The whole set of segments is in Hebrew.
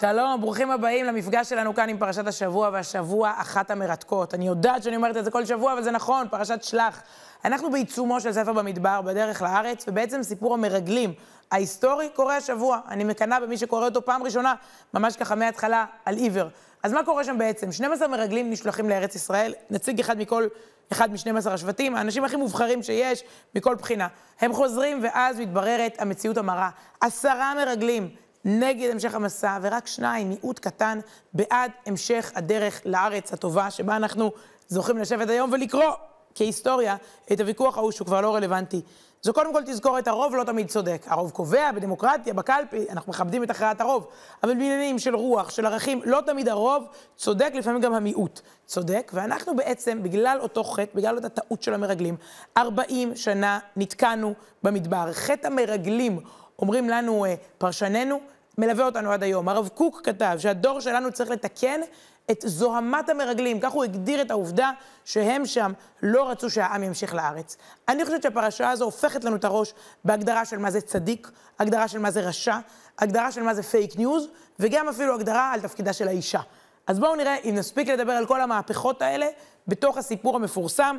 שלום, ברוכים הבאים למפגש שלנו כאן עם פרשת השבוע, והשבוע אחת המרתקות. אני יודעת שאני אומרת את זה כל שבוע, אבל זה נכון, פרשת שלח. אנחנו בעיצומו של ספר במדבר, בדרך לארץ, ובעצם סיפור המרגלים ההיסטורי קורה השבוע. אני מקנאה במי שקורא אותו פעם ראשונה, ממש ככה מההתחלה, על עיוור. אז מה קורה שם בעצם? 12 מרגלים נשלחים לארץ ישראל, נציג אחד מכל, אחד מ-12 השבטים, האנשים הכי מובחרים שיש, מכל בחינה. הם חוזרים, ואז מתבררת המציאות המרה. עשרה מרגלים. נגד המשך המסע, ורק שניים, מיעוט קטן, בעד המשך הדרך לארץ הטובה, שבה אנחנו זוכים לשבת היום ולקרוא כהיסטוריה את הוויכוח ההוא שהוא כבר לא רלוונטי. זו קודם כל תזכורת, הרוב לא תמיד צודק. הרוב קובע בדמוקרטיה, בקלפי, אנחנו מכבדים את הכרעת הרוב. אבל בעניינים של רוח, של ערכים, לא תמיד הרוב צודק, לפעמים גם המיעוט צודק. ואנחנו בעצם, בגלל אותו חטא, בגלל אותה טעות של המרגלים, 40 שנה נתקענו במדבר. חטא המרגלים, אומרים לנו אה, פרשנינו, מלווה אותנו עד היום. הרב קוק כתב שהדור שלנו צריך לתקן את זוהמת המרגלים, כך הוא הגדיר את העובדה שהם שם לא רצו שהעם ימשיך לארץ. אני חושבת שהפרשה הזו הופכת לנו את הראש בהגדרה של מה זה צדיק, הגדרה של מה זה רשע, הגדרה של מה זה פייק ניוז, וגם אפילו הגדרה על תפקידה של האישה. אז בואו נראה אם נספיק לדבר על כל המהפכות האלה בתוך הסיפור המפורסם,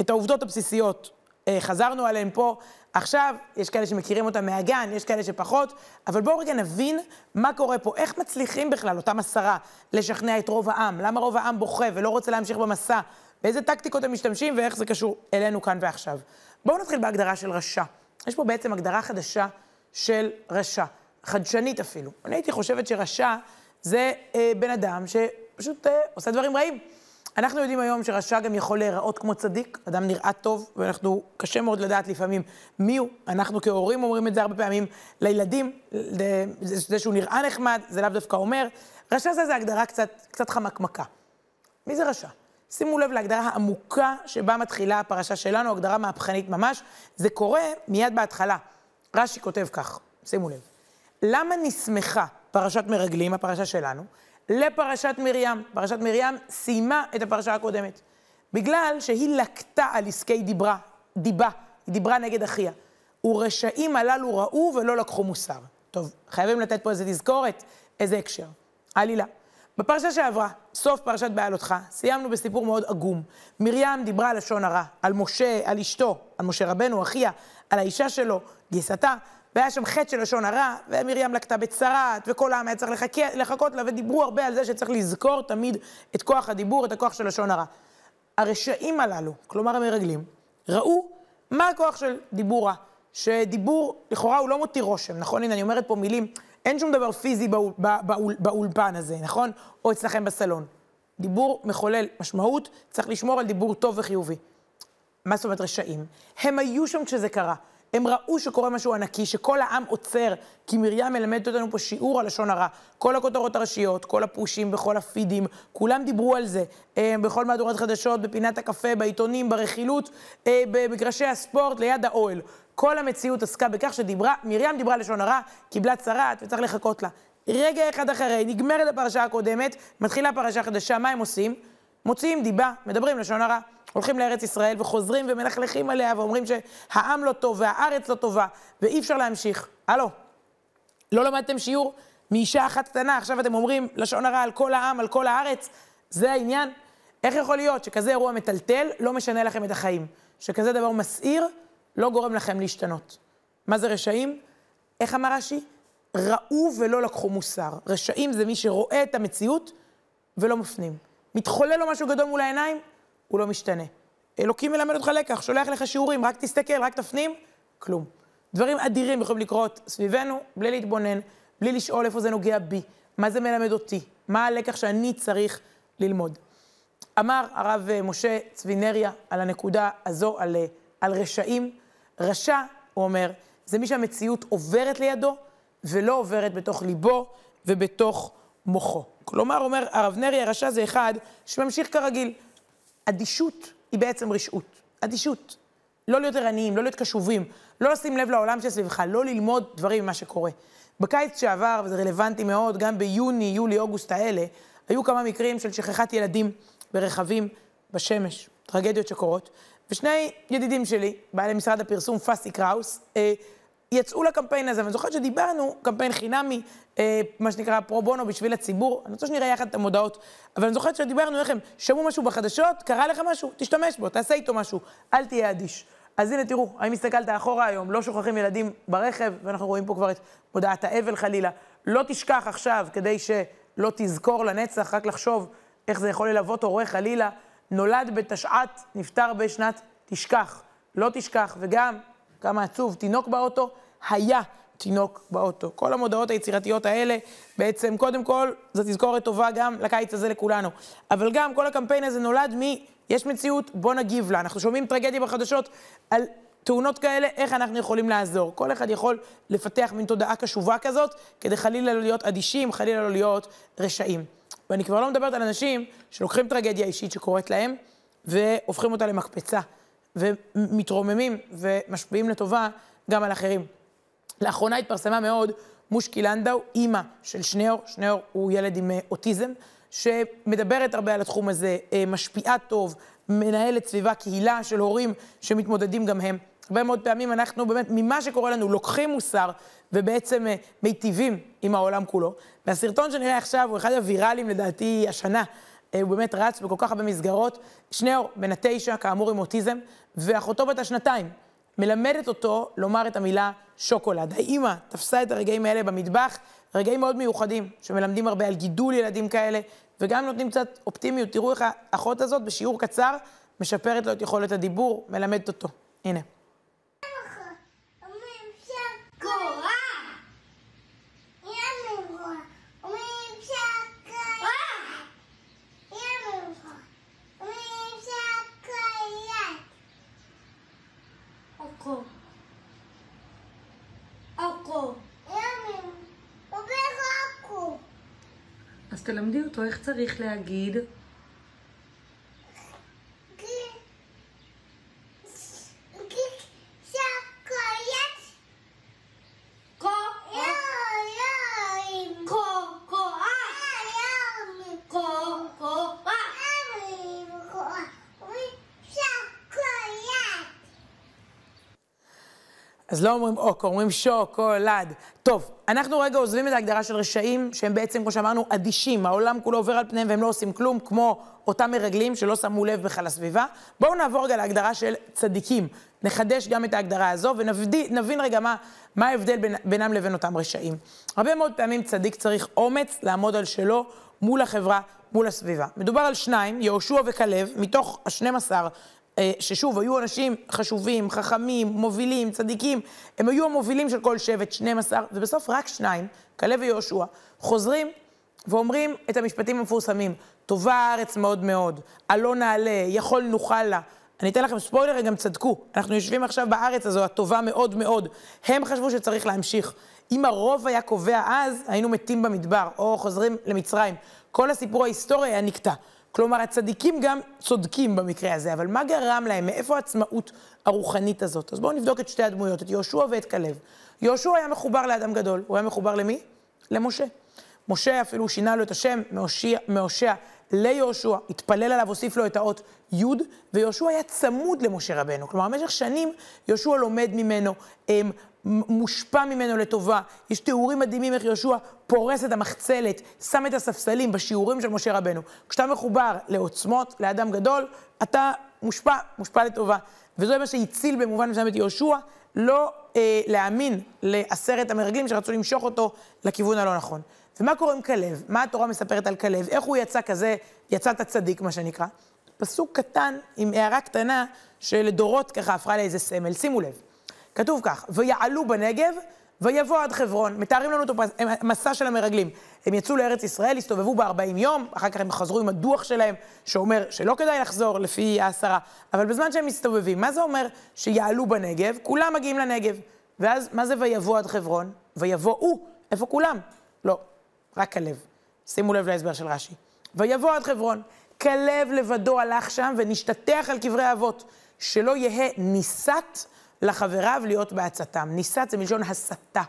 את העובדות הבסיסיות. אה, חזרנו עליהן פה, עכשיו, יש כאלה שמכירים אותה מהגן, יש כאלה שפחות, אבל בואו רגע נבין מה קורה פה, איך מצליחים בכלל, אותם עשרה, לשכנע את רוב העם, למה רוב העם בוכה ולא רוצה להמשיך במסע, באיזה טקטיקות הם משתמשים ואיך זה קשור אלינו כאן ועכשיו. בואו נתחיל בהגדרה של רשע. יש פה בעצם הגדרה חדשה של רשע, חדשנית אפילו. אני הייתי חושבת שרשע זה אה, בן אדם שפשוט אה, עושה דברים רעים. אנחנו יודעים היום שרשע גם יכול להיראות כמו צדיק, אדם נראה טוב, ואנחנו, קשה מאוד לדעת לפעמים מי הוא. אנחנו כהורים אומרים את זה הרבה פעמים לילדים, זה שהוא נראה נחמד, זה לאו דווקא אומר. רשע זה, זה הגדרה קצת, קצת חמקמקה. מי זה רשע? שימו לב להגדרה העמוקה שבה מתחילה הפרשה שלנו, הגדרה מהפכנית ממש. זה קורה מיד בהתחלה. רש"י כותב כך, שימו לב. למה נסמכה פרשת מרגלים, הפרשה שלנו? לפרשת מרים. פרשת מרים סיימה את הפרשה הקודמת. בגלל שהיא לקטה על עסקי דיברה, דיבה, היא דיברה נגד אחיה. ורשעים הללו ראו ולא לקחו מוסר. טוב, חייבים לתת פה איזה תזכורת, איזה הקשר. עלילה. בפרשה שעברה, סוף פרשת בעלותך, סיימנו בסיפור מאוד עגום. מרים דיברה לשון הרע, על משה, על אשתו, על משה רבנו, אחיה, על האישה שלו, גיסתה, והיה שם חטא של לשון הרע, ומרים לקטה בצרת, וכל העם היה צריך לחכה, לחכות לה, ודיברו הרבה על זה שצריך לזכור תמיד את כוח הדיבור, את הכוח של לשון הרע. הרשעים הללו, כלומר המרגלים, ראו מה הכוח של דיבור רע. שדיבור, לכאורה הוא לא מותיר רושם, נכון? הנה, אני אומרת פה מילים, אין שום דבר פיזי באול, באול, באולפן הזה, נכון? או אצלכם בסלון. דיבור מחולל משמעות, צריך לשמור על דיבור טוב וחיובי. מה זאת אומרת רשעים? הם היו שם כשזה קרה. הם ראו שקורה משהו ענקי, שכל העם עוצר, כי מרים מלמדת אותנו פה שיעור על לשון הרע. כל הכותרות הראשיות, כל הפושים בכל הפידים, כולם דיברו על זה. אה, בכל מהדורת חדשות, בפינת הקפה, בעיתונים, ברכילות, אה, במגרשי הספורט, ליד האוהל. כל המציאות עסקה בכך שדיברה, מרים דיברה לשון הרע, קיבלה צרעת וצריך לחכות לה. רגע אחד אחרי, נגמרת הפרשה הקודמת, מתחילה פרשה חדשה, מה הם עושים? מוציאים דיבה, מדברים לשון הרע. הולכים לארץ ישראל וחוזרים ומלכלכים עליה ואומרים שהעם לא טוב והארץ לא טובה ואי אפשר להמשיך. הלו, לא למדתם שיעור מאישה אחת קטנה, עכשיו אתם אומרים לשון הרע על כל העם, על כל הארץ? זה העניין? איך יכול להיות שכזה אירוע מטלטל לא משנה לכם את החיים? שכזה דבר מסעיר לא גורם לכם להשתנות. מה זה רשעים? איך אמר רש"י? ראו ולא לקחו מוסר. רשעים זה מי שרואה את המציאות ולא מפנים. מתחולל לו משהו גדול מול העיניים, הוא לא משתנה. אלוקים מלמד אותך לקח, שולח לך שיעורים, רק תסתכל, רק תפנים, כלום. דברים אדירים יכולים לקרות סביבנו, בלי להתבונן, בלי לשאול איפה זה נוגע בי, מה זה מלמד אותי, מה הלקח שאני צריך ללמוד. אמר הרב אה, משה צבינריה על הנקודה הזו, על, אה, על רשעים. רשע, הוא אומר, זה מי שהמציאות עוברת לידו ולא עוברת בתוך ליבו ובתוך מוחו. כלומר, אומר הרב נרי, הרשע זה אחד שממשיך כרגיל. אדישות היא בעצם רשעות. אדישות. לא להיות ערניים, לא להיות קשובים, לא לשים לב לעולם שסביבך, לא ללמוד דברים ממה שקורה. בקיץ שעבר, וזה רלוונטי מאוד, גם ביוני, יולי, אוגוסט האלה, היו כמה מקרים של שכחת ילדים ברכבים בשמש, טרגדיות שקורות. ושני ידידים שלי, בעלי משרד הפרסום פאסי קראוס, אה, יצאו לקמפיין הזה, ואני זוכרת שדיברנו, קמפיין חינמי, אה, מה שנקרא פרו בונו בשביל הציבור, אני רוצה שנראה יחד את המודעות, אבל אני זוכרת שדיברנו איך הם שמעו משהו בחדשות, קרה לך משהו, תשתמש בו, תעשה איתו משהו, אל תהיה אדיש. אז הנה תראו, האם הסתכלת אחורה היום, לא שוכחים ילדים ברכב, ואנחנו רואים פה כבר את מודעת האבל חלילה. לא תשכח עכשיו, כדי שלא תזכור לנצח, רק לחשוב איך זה יכול ללוות הורה חלילה. נולד בתשע"ט, נפטר בשנת תשכח. לא תשכח, וגם, כמה עצוב, תינוק באוטו, היה תינוק באוטו. כל המודעות היצירתיות האלה, בעצם, קודם כל, זו תזכורת טובה גם לקיץ הזה לכולנו. אבל גם, כל הקמפיין הזה נולד מ... יש מציאות, בוא נגיב לה. אנחנו שומעים טרגדיה בחדשות על תאונות כאלה, איך אנחנו יכולים לעזור. כל אחד יכול לפתח מין תודעה קשובה כזאת, כדי חלילה לא להיות אדישים, חלילה לא להיות רשעים. ואני כבר לא מדברת על אנשים שלוקחים טרגדיה אישית שקורית להם, והופכים אותה למקפצה, ומתרוממים ומשפיעים לטובה גם על אחרים. לאחרונה התפרסמה מאוד מושקי לנדאו, אימא של שניאור, שניאור הוא ילד עם אה, אוטיזם, שמדברת הרבה על התחום הזה, אה, משפיעה טוב, מנהלת סביבה קהילה של הורים שמתמודדים גם הם. הרבה מאוד פעמים אנחנו באמת, ממה שקורה לנו, לוקחים מוסר ובעצם אה, מיטיבים עם העולם כולו. והסרטון שנראה עכשיו הוא אחד הוויראליים לדעתי השנה. הוא באמת רץ בכל כך הרבה מסגרות. שניאור, בן התשע, כאמור עם אוטיזם, ואחותו בת השנתיים. מלמדת אותו לומר את המילה שוקולד. האימא תפסה את הרגעים האלה במטבח, רגעים מאוד מיוחדים, שמלמדים הרבה על גידול ילדים כאלה, וגם נותנים קצת אופטימיות. תראו איך האחות הזאת בשיעור קצר משפרת לו את יכולת הדיבור, מלמדת אותו. הנה. תלמדי אותו איך צריך להגיד. אז לא אומרים אוק, אומרים שוקולד. טוב, אנחנו רגע עוזבים את ההגדרה של רשעים, שהם בעצם, כמו שאמרנו, אדישים. העולם כולו עובר על פניהם והם לא עושים כלום, כמו אותם מרגלים שלא שמו לב בכלל לסביבה. בואו נעבור רגע להגדרה של צדיקים. נחדש גם את ההגדרה הזו ונבין רגע מה, מה ההבדל בין, בינם לבין אותם רשעים. הרבה מאוד פעמים צדיק צריך אומץ לעמוד על שלו מול החברה, מול הסביבה. מדובר על שניים, יהושע וכלב, מתוך השנים עשר אה, ששוב, היו אנשים חשובים, חכמים, מובילים, צדיקים, הם היו המובילים של כל שבט, 12, ובסוף רק שניים, כלב ויהושע, חוזרים ואומרים את המשפטים המפורסמים, טובה הארץ מאוד מאוד, עלו נעלה, יכול נוכל לה. אני אתן לכם ספוילר, הם גם צדקו. אנחנו יושבים עכשיו בארץ הזו, הטובה מאוד מאוד. הם חשבו שצריך להמשיך. אם הרוב היה קובע אז, היינו מתים במדבר, או חוזרים למצרים. כל הסיפור ההיסטורי היה נקטע. כלומר, הצדיקים גם צודקים במקרה הזה, אבל מה גרם להם? מאיפה העצמאות הרוחנית הזאת? אז בואו נבדוק את שתי הדמויות, את יהושע ואת כלב. יהושע היה מחובר לאדם גדול, הוא היה מחובר למי? למשה. משה אפילו שינה לו את השם מהושע ליהושע, התפלל עליו, הוסיף לו את האות י', ויהושע היה צמוד למשה רבנו. כלומר, במשך שנים יהושע לומד ממנו, מושפע ממנו לטובה. יש תיאורים מדהימים איך יהושע פורס את המחצלת, שם את הספסלים בשיעורים של משה רבנו. כשאתה מחובר לעוצמות, לאדם גדול, אתה מושפע, מושפע לטובה. וזה מה שהציל במובן מסוים את יהושע, לא אה, להאמין לעשרת המרגלים שרצו למשוך אותו לכיוון הלא נכון. ומה קורה עם כלב? מה התורה מספרת על כלב? איך הוא יצא כזה, יצא את הצדיק, מה שנקרא? פסוק קטן עם הערה קטנה שלדורות ככה הפכה לאיזה סמל. שימו לב. כתוב כך, ויעלו בנגב, ויבוא עד חברון. מתארים לנו את המסע של המרגלים. הם יצאו לארץ ישראל, הסתובבו בה 40 יום, אחר כך הם חזרו עם הדוח שלהם, שאומר שלא כדאי לחזור לפי העשרה. אבל בזמן שהם מסתובבים, מה זה אומר שיעלו בנגב? כולם מגיעים לנגב. ואז, מה זה ויבוא עד חברון? ויבואו, איפה כולם? לא, רק כלב. שימו לב להסבר של רש"י. ויבוא עד חברון. כלב לבדו הלך שם ונשתטח על קברי אבות, שלא יהא ניסת לחבריו להיות בעצתם. ניסת זה מלשון הסתה.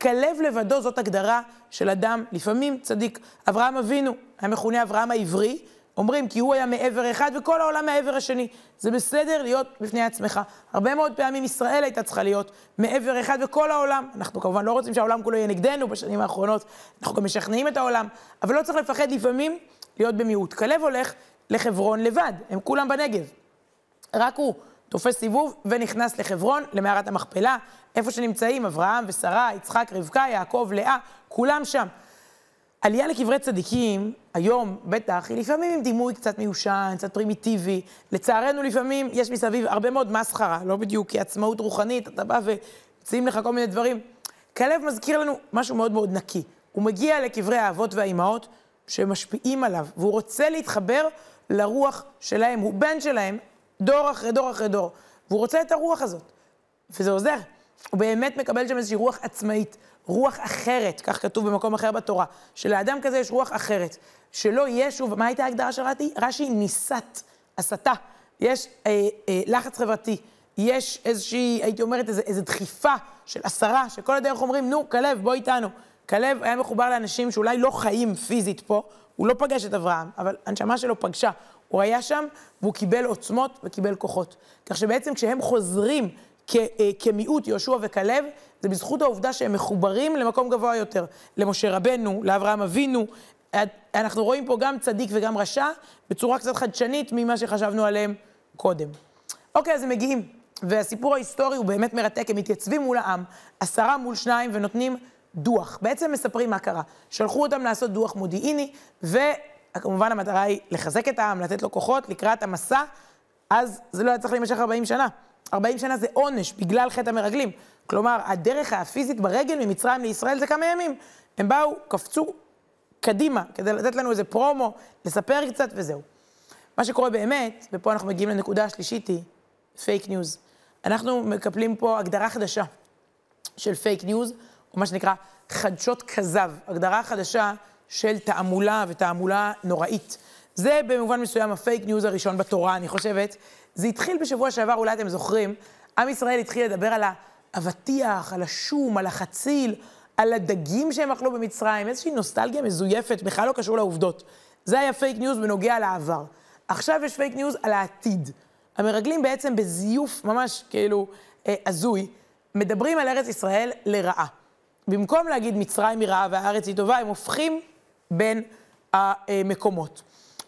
כלב לבדו זאת הגדרה של אדם, לפעמים צדיק. אברהם אבינו היה מכונה אברהם העברי, אומרים כי הוא היה מעבר אחד וכל העולם מעבר השני. זה בסדר להיות בפני עצמך. הרבה מאוד פעמים ישראל הייתה צריכה להיות מעבר אחד וכל העולם. אנחנו כמובן לא רוצים שהעולם כולו יהיה נגדנו בשנים האחרונות, אנחנו גם משכנעים את העולם, אבל לא צריך לפחד לפעמים להיות במיעוט. כלב הולך לחברון לבד, הם כולם בנגב. רק הוא תופס סיבוב ונכנס לחברון, למערת המכפלה, איפה שנמצאים אברהם ושרה, יצחק, רבקה, יעקב, לאה, כולם שם. עלייה לקברי צדיקים, היום, בטח, היא לפעמים עם דימוי קצת מיושן, קצת פרימיטיבי. לצערנו, לפעמים יש מסביב הרבה מאוד מסחרה, לא בדיוק כעצמאות רוחנית, אתה בא ומציעים לך כל מיני דברים. כלב מזכיר לנו משהו מאוד מאוד נקי. הוא מגיע לקברי האבות והאימהות שמשפיעים עליו, והוא רוצה להתחבר לרוח שלהם, הוא בן שלהם, דור אחרי דור אחרי דור, והוא רוצה את הרוח הזאת, וזה עוזר. הוא באמת מקבל שם איזושהי רוח עצמאית, רוח אחרת, כך כתוב במקום אחר בתורה, שלאדם כזה יש רוח אחרת, שלא יהיה שוב, מה הייתה ההגדרה של רש"י? רש"י ניסת, הסתה. יש אה, אה, לחץ חברתי, יש איזושהי, הייתי אומרת, איזו, איזו דחיפה של עשרה, שכל הדרך אומרים, נו, כלב, בוא איתנו. כלב היה מחובר לאנשים שאולי לא חיים פיזית פה, הוא לא פגש את אברהם, אבל הנשמה שלו פגשה. הוא היה שם והוא קיבל עוצמות וקיבל כוחות. כך שבעצם כשהם חוזרים כ, אה, כמיעוט, יהושע וכלב, זה בזכות העובדה שהם מחוברים למקום גבוה יותר. למשה רבנו, לאברהם אבינו. אנחנו רואים פה גם צדיק וגם רשע, בצורה קצת חדשנית ממה שחשבנו עליהם קודם. אוקיי, אז הם מגיעים. והסיפור ההיסטורי הוא באמת מרתק, הם מתייצבים מול העם, עשרה מול שניים, ונותנים דוח. בעצם מספרים מה קרה. שלחו אותם לעשות דוח מודיעיני, וכמובן המטרה היא לחזק את העם, לתת לו כוחות לקראת המסע, אז זה לא היה צריך להימשך 40 שנה. 40 שנה זה עונש בגלל חטא המרגלים. כלומר, הדרך הפיזית ברגל ממצרים לישראל זה כמה ימים. הם באו, קפצו קדימה, כדי לתת לנו איזה פרומו, לספר קצת וזהו. מה שקורה באמת, ופה אנחנו מגיעים לנקודה השלישית, היא פייק ניוז. אנחנו מקבלים פה הגדרה חדשה של פייק ניוז, או מה שנקרא חדשות כזב, הגדרה חדשה של תעמולה ותעמולה נוראית. זה במובן מסוים הפייק ניוז הראשון בתורה, אני חושבת. זה התחיל בשבוע שעבר, אולי אתם זוכרים, עם ישראל התחיל לדבר על האבטיח, על השום, על החציל, על הדגים שהם אכלו במצרים, איזושהי נוסטלגיה מזויפת, בכלל לא קשור לעובדות. זה היה פייק ניוז בנוגע לעבר. עכשיו יש פייק ניוז על העתיד. המרגלים בעצם בזיוף ממש כאילו אה, הזוי, מדברים על ארץ ישראל לרעה. במקום להגיד מצרים היא רעה והארץ היא טובה, הם הופכים בין המקומות.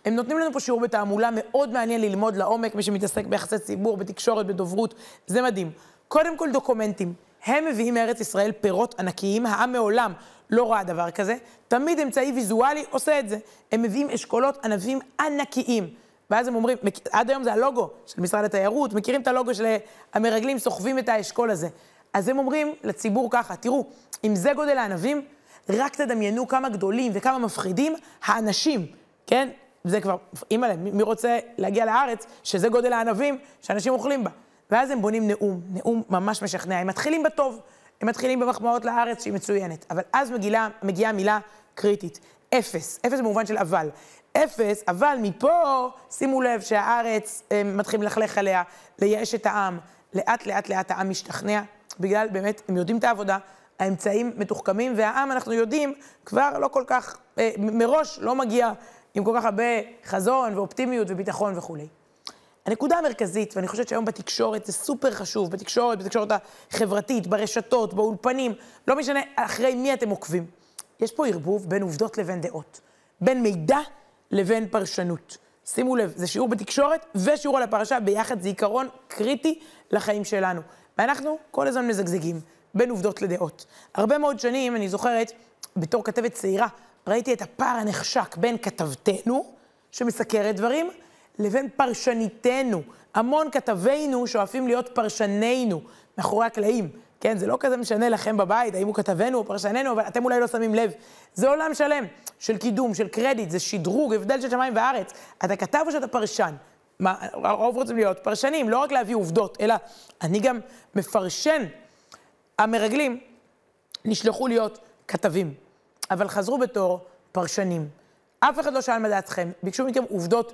הם נותנים לנו פה שיעור בתעמולה מאוד מעניין ללמוד לעומק, מי שמתעסק ביחסי ציבור, בתקשורת, בדוברות, זה מדהים. קודם כל דוקומנטים. הם מביאים מארץ ישראל פירות ענקיים, העם מעולם לא ראה דבר כזה, תמיד אמצעי ויזואלי עושה את זה. הם מביאים אשכולות ענבים ענקיים. ואז הם אומרים, עד היום זה הלוגו של משרד התיירות, מכירים את הלוגו של המרגלים, סוחבים את האשכול הזה. אז הם אומרים לציבור ככה, תראו, אם זה גודל הענבים, רק תדמיינו כמה גדולים וכמה מפחידים האנשים, כן? זה כבר, אימא'לה, מי רוצה להגיע לארץ, שזה גודל הענבים שאנשים אוכלים בה. ואז הם בונים נאום, נאום ממש משכנע. הם מתחילים בטוב, הם מתחילים במחמאות לארץ שהיא מצוינת. אבל אז מגילה, מגיעה מילה קריטית, אפס. אפס במובן של אבל. אפס, אבל מפה, שימו לב שהארץ מתחילים ללכלך עליה, לייאש את העם. לאט לאט לאט העם משתכנע, בגלל באמת, הם יודעים את העבודה, האמצעים מתוחכמים, והעם, אנחנו יודעים, כבר לא כל כך, אה, מראש לא מגיע עם כל כך הרבה חזון ואופטימיות וביטחון וכולי. הנקודה המרכזית, ואני חושבת שהיום בתקשורת זה סופר חשוב, בתקשורת, בתקשורת החברתית, ברשתות, באולפנים, לא משנה אחרי מי אתם עוקבים. יש פה ערבוב בין עובדות לבין דעות, בין מידע לבין פרשנות. שימו לב, זה שיעור בתקשורת ושיעור על הפרשה ביחד, זה עיקרון קריטי לחיים שלנו. ואנחנו כל הזמן מזגזגים בין עובדות לדעות. הרבה מאוד שנים, אני זוכרת, בתור כתבת צעירה, ראיתי את הפער הנחשק בין כתבתנו, שמסקרת דברים, לבין פרשניתנו. המון כתבינו שואפים להיות פרשנינו, מאחורי הקלעים. כן, זה לא כזה משנה לכם בבית, האם הוא כתבנו או פרשננו, אבל אתם אולי לא שמים לב. זה עולם שלם של קידום, של קרדיט, זה שדרוג, הבדל של שמיים וארץ. אתה כתב או שאתה פרשן? מה, הרוב רוצים להיות פרשנים, לא רק להביא עובדות, אלא אני גם מפרשן. המרגלים נשלחו להיות כתבים. אבל חזרו בתור פרשנים. אף אחד לא שאל מה דעתכם, ביקשו מכם עובדות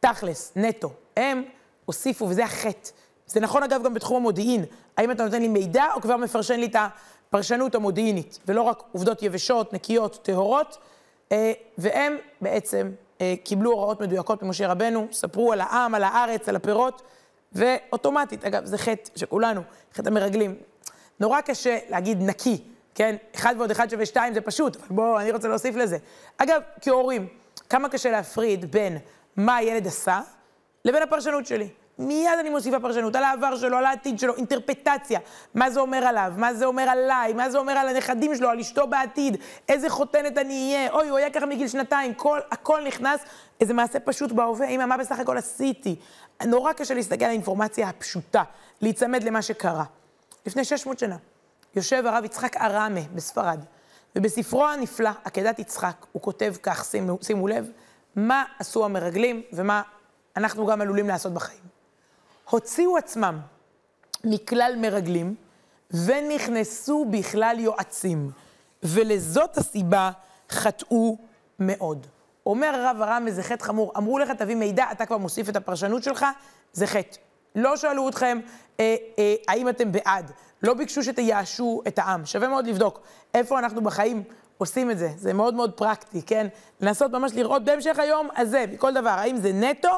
תכלס, נטו. הם הוסיפו, וזה החטא. זה נכון אגב גם בתחום המודיעין. האם אתה נותן לי מידע או כבר מפרשן לי את הפרשנות המודיעינית, ולא רק עובדות יבשות, נקיות, טהורות, אה, והם בעצם אה, קיבלו הוראות מדויקות ממשה רבנו, ספרו על העם, על הארץ, על הפירות, ואוטומטית, אגב, זה חטא שכולנו, חטא המרגלים. נורא קשה להגיד נקי, כן? אחד ועוד אחד שווה שתיים זה פשוט, אבל בואו, אני רוצה להוסיף לזה. אגב, כהורים, כמה קשה להפריד בין מה הילד עשה לבין הפרשנות שלי. מיד אני מוסיפה פרשנות על העבר שלו, על העתיד שלו, אינטרפטציה. מה זה אומר עליו, מה זה אומר עליי, מה זה אומר על הנכדים שלו, על אשתו בעתיד, איזה חותנת אני אהיה, אוי, הוא היה ככה מגיל שנתיים, כל, הכל נכנס, איזה מעשה פשוט בהווה, אמא, מה בסך הכל עשיתי? נורא קשה להסתכל על האינפורמציה הפשוטה, להיצמד למה שקרה. לפני 600 שנה, יושב הרב יצחק ארמה בספרד, ובספרו הנפלא, עקדת יצחק, הוא כותב כך, שימו, שימו לב, מה עשו המרגלים ומה אנחנו גם עלולים לעשות בחיים. הוציאו עצמם מכלל מרגלים ונכנסו בכלל יועצים, ולזאת הסיבה חטאו מאוד. אומר הרב הרמז, זה חטא חמור. אמרו לך, תביא מידע, אתה כבר מוסיף את הפרשנות שלך, זה חטא. לא שאלו אתכם אה, אה, האם אתם בעד, לא ביקשו שתייאשו את העם. שווה מאוד לבדוק איפה אנחנו בחיים עושים את זה. זה מאוד מאוד פרקטי, כן? לנסות ממש לראות בהמשך היום הזה, מכל דבר, האם זה נטו,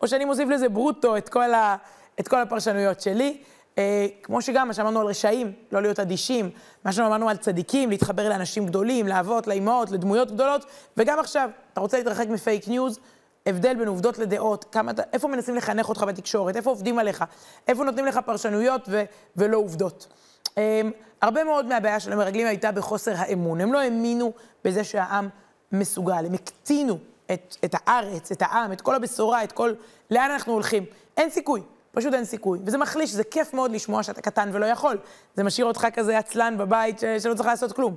או שאני מוסיף לזה ברוטו את כל, ה, את כל הפרשנויות שלי. אה, כמו שגם מה שאמרנו על רשעים, לא להיות אדישים, מה שאמרנו על צדיקים, להתחבר לאנשים גדולים, לאבות, לאימהות, לדמויות גדולות, וגם עכשיו, אתה רוצה להתרחק מפייק ניוז, הבדל בין עובדות לדעות, כמה, איפה מנסים לחנך אותך בתקשורת, איפה עובדים עליך, איפה נותנים לך פרשנויות ו, ולא עובדות. Um, הרבה מאוד מהבעיה של המרגלים הייתה בחוסר האמון. הם לא האמינו בזה שהעם מסוגל, הם הקטינו את, את הארץ, את העם, את כל הבשורה, את כל... לאן אנחנו הולכים. אין סיכוי, פשוט אין סיכוי. וזה מחליש, זה כיף מאוד לשמוע שאתה קטן ולא יכול. זה משאיר אותך כזה עצלן בבית. שלא צריך לעשות כלום.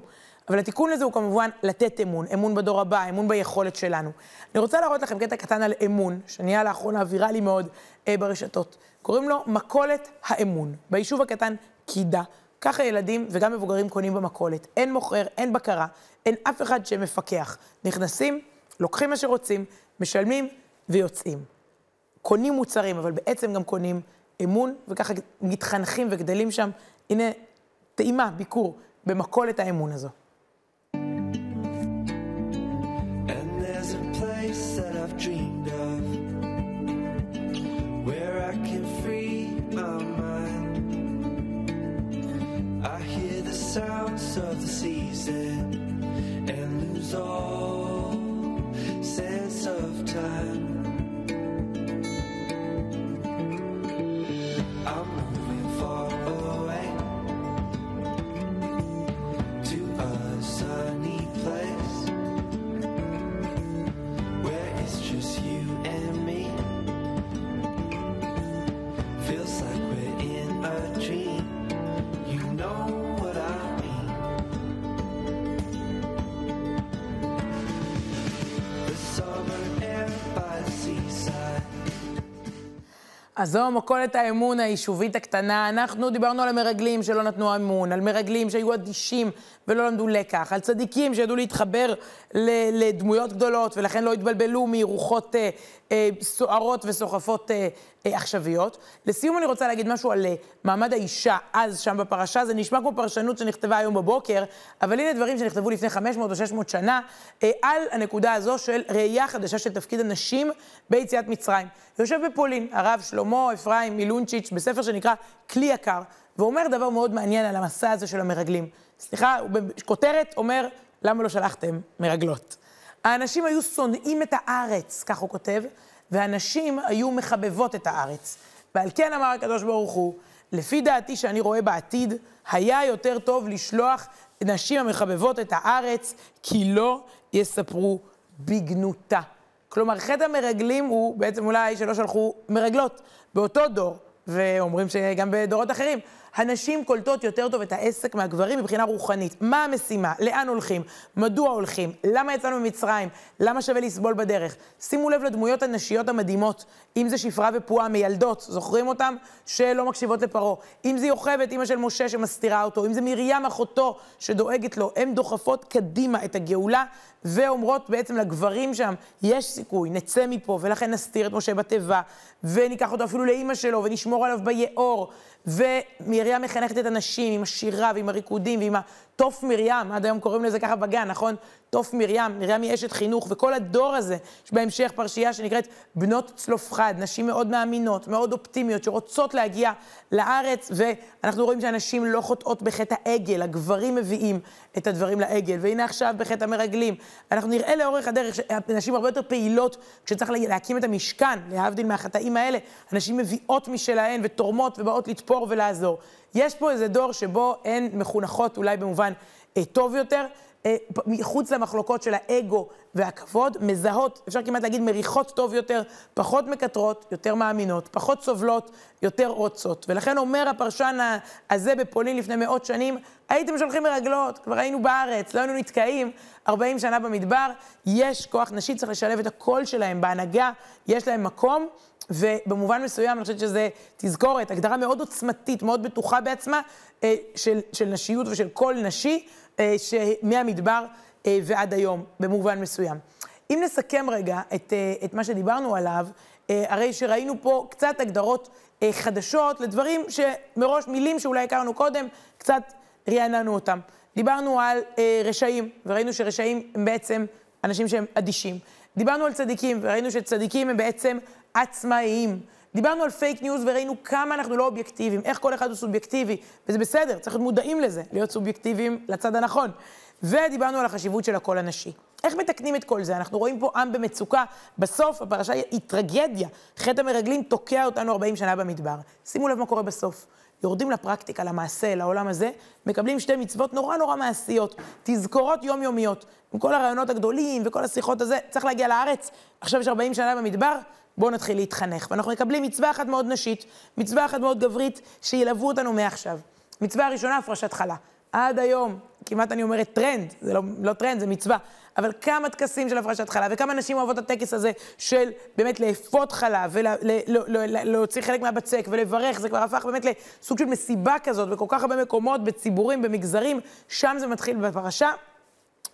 אבל התיקון לזה הוא כמובן לתת אמון, אמון בדור הבא, אמון ביכולת שלנו. אני רוצה להראות לכם קטע קטן על אמון, שנהיה לאחרונה ויראלי מאוד אה, ברשתות. קוראים לו מכולת האמון. ביישוב הקטן קידה. ככה ילדים וגם מבוגרים קונים במכולת. אין מוכר, אין בקרה, אין אף אחד שמפקח. נכנסים, לוקחים מה שרוצים, משלמים ויוצאים. קונים מוצרים, אבל בעצם גם קונים אמון, וככה מתחנכים וגדלים שם. הנה, טעימה, ביקור, במכולת האמון הזו. Of the season and lose all אז זו מכולת האמון היישובית הקטנה. אנחנו דיברנו על המרגלים שלא נתנו אמון, על מרגלים שהיו אדישים ולא למדו לקח, על צדיקים שידעו להתחבר לדמויות גדולות ולכן לא התבלבלו מרוחות אה, סוערות וסוחפות אה, אה, עכשוויות. לסיום אני רוצה להגיד משהו על אה, מעמד האישה אז שם בפרשה, זה נשמע כמו פרשנות שנכתבה היום בבוקר, אבל הנה דברים שנכתבו לפני 500 או 600 שנה, אה, על הנקודה הזו של ראייה חדשה של תפקיד הנשים ביציאת מצרים. יושב בפולין הרב שלמה אפרים מילונצ'יץ' בספר שנקרא כלי יקר, ואומר דבר מאוד מעניין על המסע הזה של המרגלים. סליחה, בכותרת אומר, למה לא שלחתם מרגלות? האנשים היו שונאים את הארץ, כך הוא כותב, והנשים היו מחבבות את הארץ. ועל כן אמר הקדוש ברוך הוא, לפי דעתי שאני רואה בעתיד, היה יותר טוב לשלוח נשים המחבבות את הארץ, כי לא יספרו בגנותה. כלומר, חטא המרגלים הוא בעצם אולי שלא שלחו מרגלות באותו דור, ואומרים שגם בדורות אחרים. הנשים קולטות יותר טוב את העסק מהגברים מבחינה רוחנית. מה המשימה? לאן הולכים? מדוע הולכים? למה יצאנו ממצרים? למה שווה לסבול בדרך? שימו לב לדמויות הנשיות המדהימות, אם זה שפרה ופועה מיילדות, זוכרים אותם? שלא מקשיבות לפרעה. אם זה יוכבד, אימא של משה שמסתירה אותו, אם זה מרים אחותו שדואגת לו, הן דוחפות קדימה את הגאולה ואומרות בעצם לגברים שם, יש סיכוי, נצא מפה, ולכן נסתיר את משה בתיבה, וניקח אותו אפילו לאימא שלו, ונשמור עליו ביאור. ומרים מחנכת את הנשים עם השירה ועם הריקודים ועם התוף מרים, עד היום קוראים לזה ככה בגן, נכון? תוף מרים, מרים היא אשת חינוך, וכל הדור הזה, יש בהמשך פרשייה שנקראת בנות צלופחד, נשים מאוד מאמינות, מאוד אופטימיות, שרוצות להגיע לארץ, ואנחנו רואים שהנשים לא חוטאות בחטא העגל, הגברים מביאים את הדברים לעגל, והנה עכשיו בחטא המרגלים. אנחנו נראה לאורך הדרך שנשים הרבה יותר פעילות כשצריך להקים את המשכן, להבדיל מהחטאים האלה, הנשים מביאות משלהן ותורמות ובאות לתפור ולעזור. יש פה איזה דור שבו הן מחונכות אולי במובן אה, טוב יותר, מחוץ למחלוקות של האגו והכבוד, מזהות, אפשר כמעט להגיד מריחות טוב יותר, פחות מקטרות, יותר מאמינות, פחות סובלות, יותר רוצות. ולכן אומר הפרשן הזה בפולין לפני מאות שנים, הייתם שולחים מרגלות, כבר היינו בארץ, לא היינו נתקעים 40 שנה במדבר, יש כוח נשי, צריך לשלב את הקול שלהם בהנהגה, יש להם מקום. ובמובן מסוים אני חושבת שזה תזכורת, הגדרה מאוד עוצמתית, מאוד בטוחה בעצמה, אה, של, של נשיות ושל קול נשי, אה, מהמדבר אה, ועד היום, במובן מסוים. אם נסכם רגע את, את מה שדיברנו עליו, הרי שראינו פה קצת הגדרות חדשות לדברים שמראש, מילים שאולי הכרנו קודם, קצת רעננו אותם. דיברנו על רשעים, וראינו שרשעים הם בעצם אנשים שהם אדישים. דיברנו על צדיקים, וראינו שצדיקים הם בעצם עצמאיים. דיברנו על פייק ניוז וראינו כמה אנחנו לא אובייקטיביים, איך כל אחד הוא סובייקטיבי, וזה בסדר, צריך להיות מודעים לזה, להיות סובייקטיביים לצד הנכון. ודיברנו על החשיבות של הקול הנשי. איך מתקנים את כל זה? אנחנו רואים פה עם במצוקה. בסוף הפרשה היא טרגדיה. חטא המרגלים תוקע אותנו 40 שנה במדבר. שימו לב מה קורה בסוף. יורדים לפרקטיקה, למעשה, לעולם הזה, מקבלים שתי מצוות נורא נורא מעשיות, תזכורות יומיומיות. עם כל הרעיונות הגדולים וכל השיחות הזה, צריך להגיע לארץ. עכשיו יש 40 שנה במדבר, בואו נתחיל להתחנך. ואנחנו מקבלים מצווה אחת מאוד נשית, מצווה אחת מאוד גברית, שילוו אותנו מעכשיו. מצווה הראשונה, הפרשת חלה. עד היום, כמעט אני אומרת טרנד, זה לא, לא טרנד, זה מצווה, אבל כמה טקסים של הפרשת חלה, וכמה נשים אוהבות את הטקס הזה של באמת לאפות חלה, ולהוציא חלק מהבצק, ולברך, זה כבר הפך באמת לסוג של מסיבה כזאת, בכל כך הרבה מקומות, בציבורים, במגזרים, שם זה מתחיל בפרשה.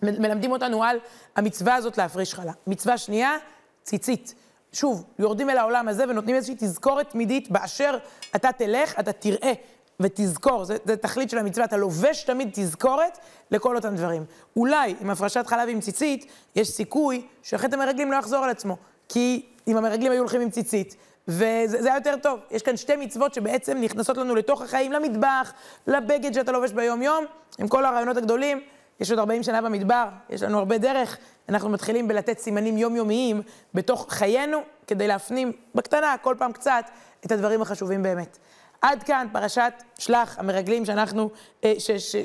מלמדים אותנו על המצווה הזאת להפריש חלה. מצווה שנייה, ציצית. שוב, יורדים אל העולם הזה ונותנים איזושהי תזכורת תמידית באשר אתה תלך, אתה תראה ותזכור, זה, זה תכלית של המצווה, אתה לובש תמיד תזכורת לכל אותם דברים. אולי עם הפרשת חלב עם ציצית, יש סיכוי שחטא המרגלים לא יחזור על עצמו. כי אם המרגלים היו הולכים עם ציצית, וזה היה יותר טוב. יש כאן שתי מצוות שבעצם נכנסות לנו לתוך החיים, למטבח, לבגד שאתה לובש ביום-יום, עם כל הרעיונות הגדולים. יש עוד 40 שנה במדבר, יש לנו הרבה דרך. אנחנו מתחילים בלתת סימנים יומיומיים בתוך חיינו, כדי להפנים בקטנה, כל פעם קצת, את הדברים החשובים באמת. עד כאן פרשת שלח המרגלים שאנחנו, אה,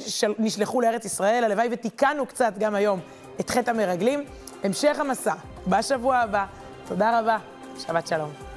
שנשלחו לארץ ישראל. הלוואי ותיקנו קצת גם היום את חטא המרגלים. המשך המסע בשבוע הבא. תודה רבה, שבת שלום.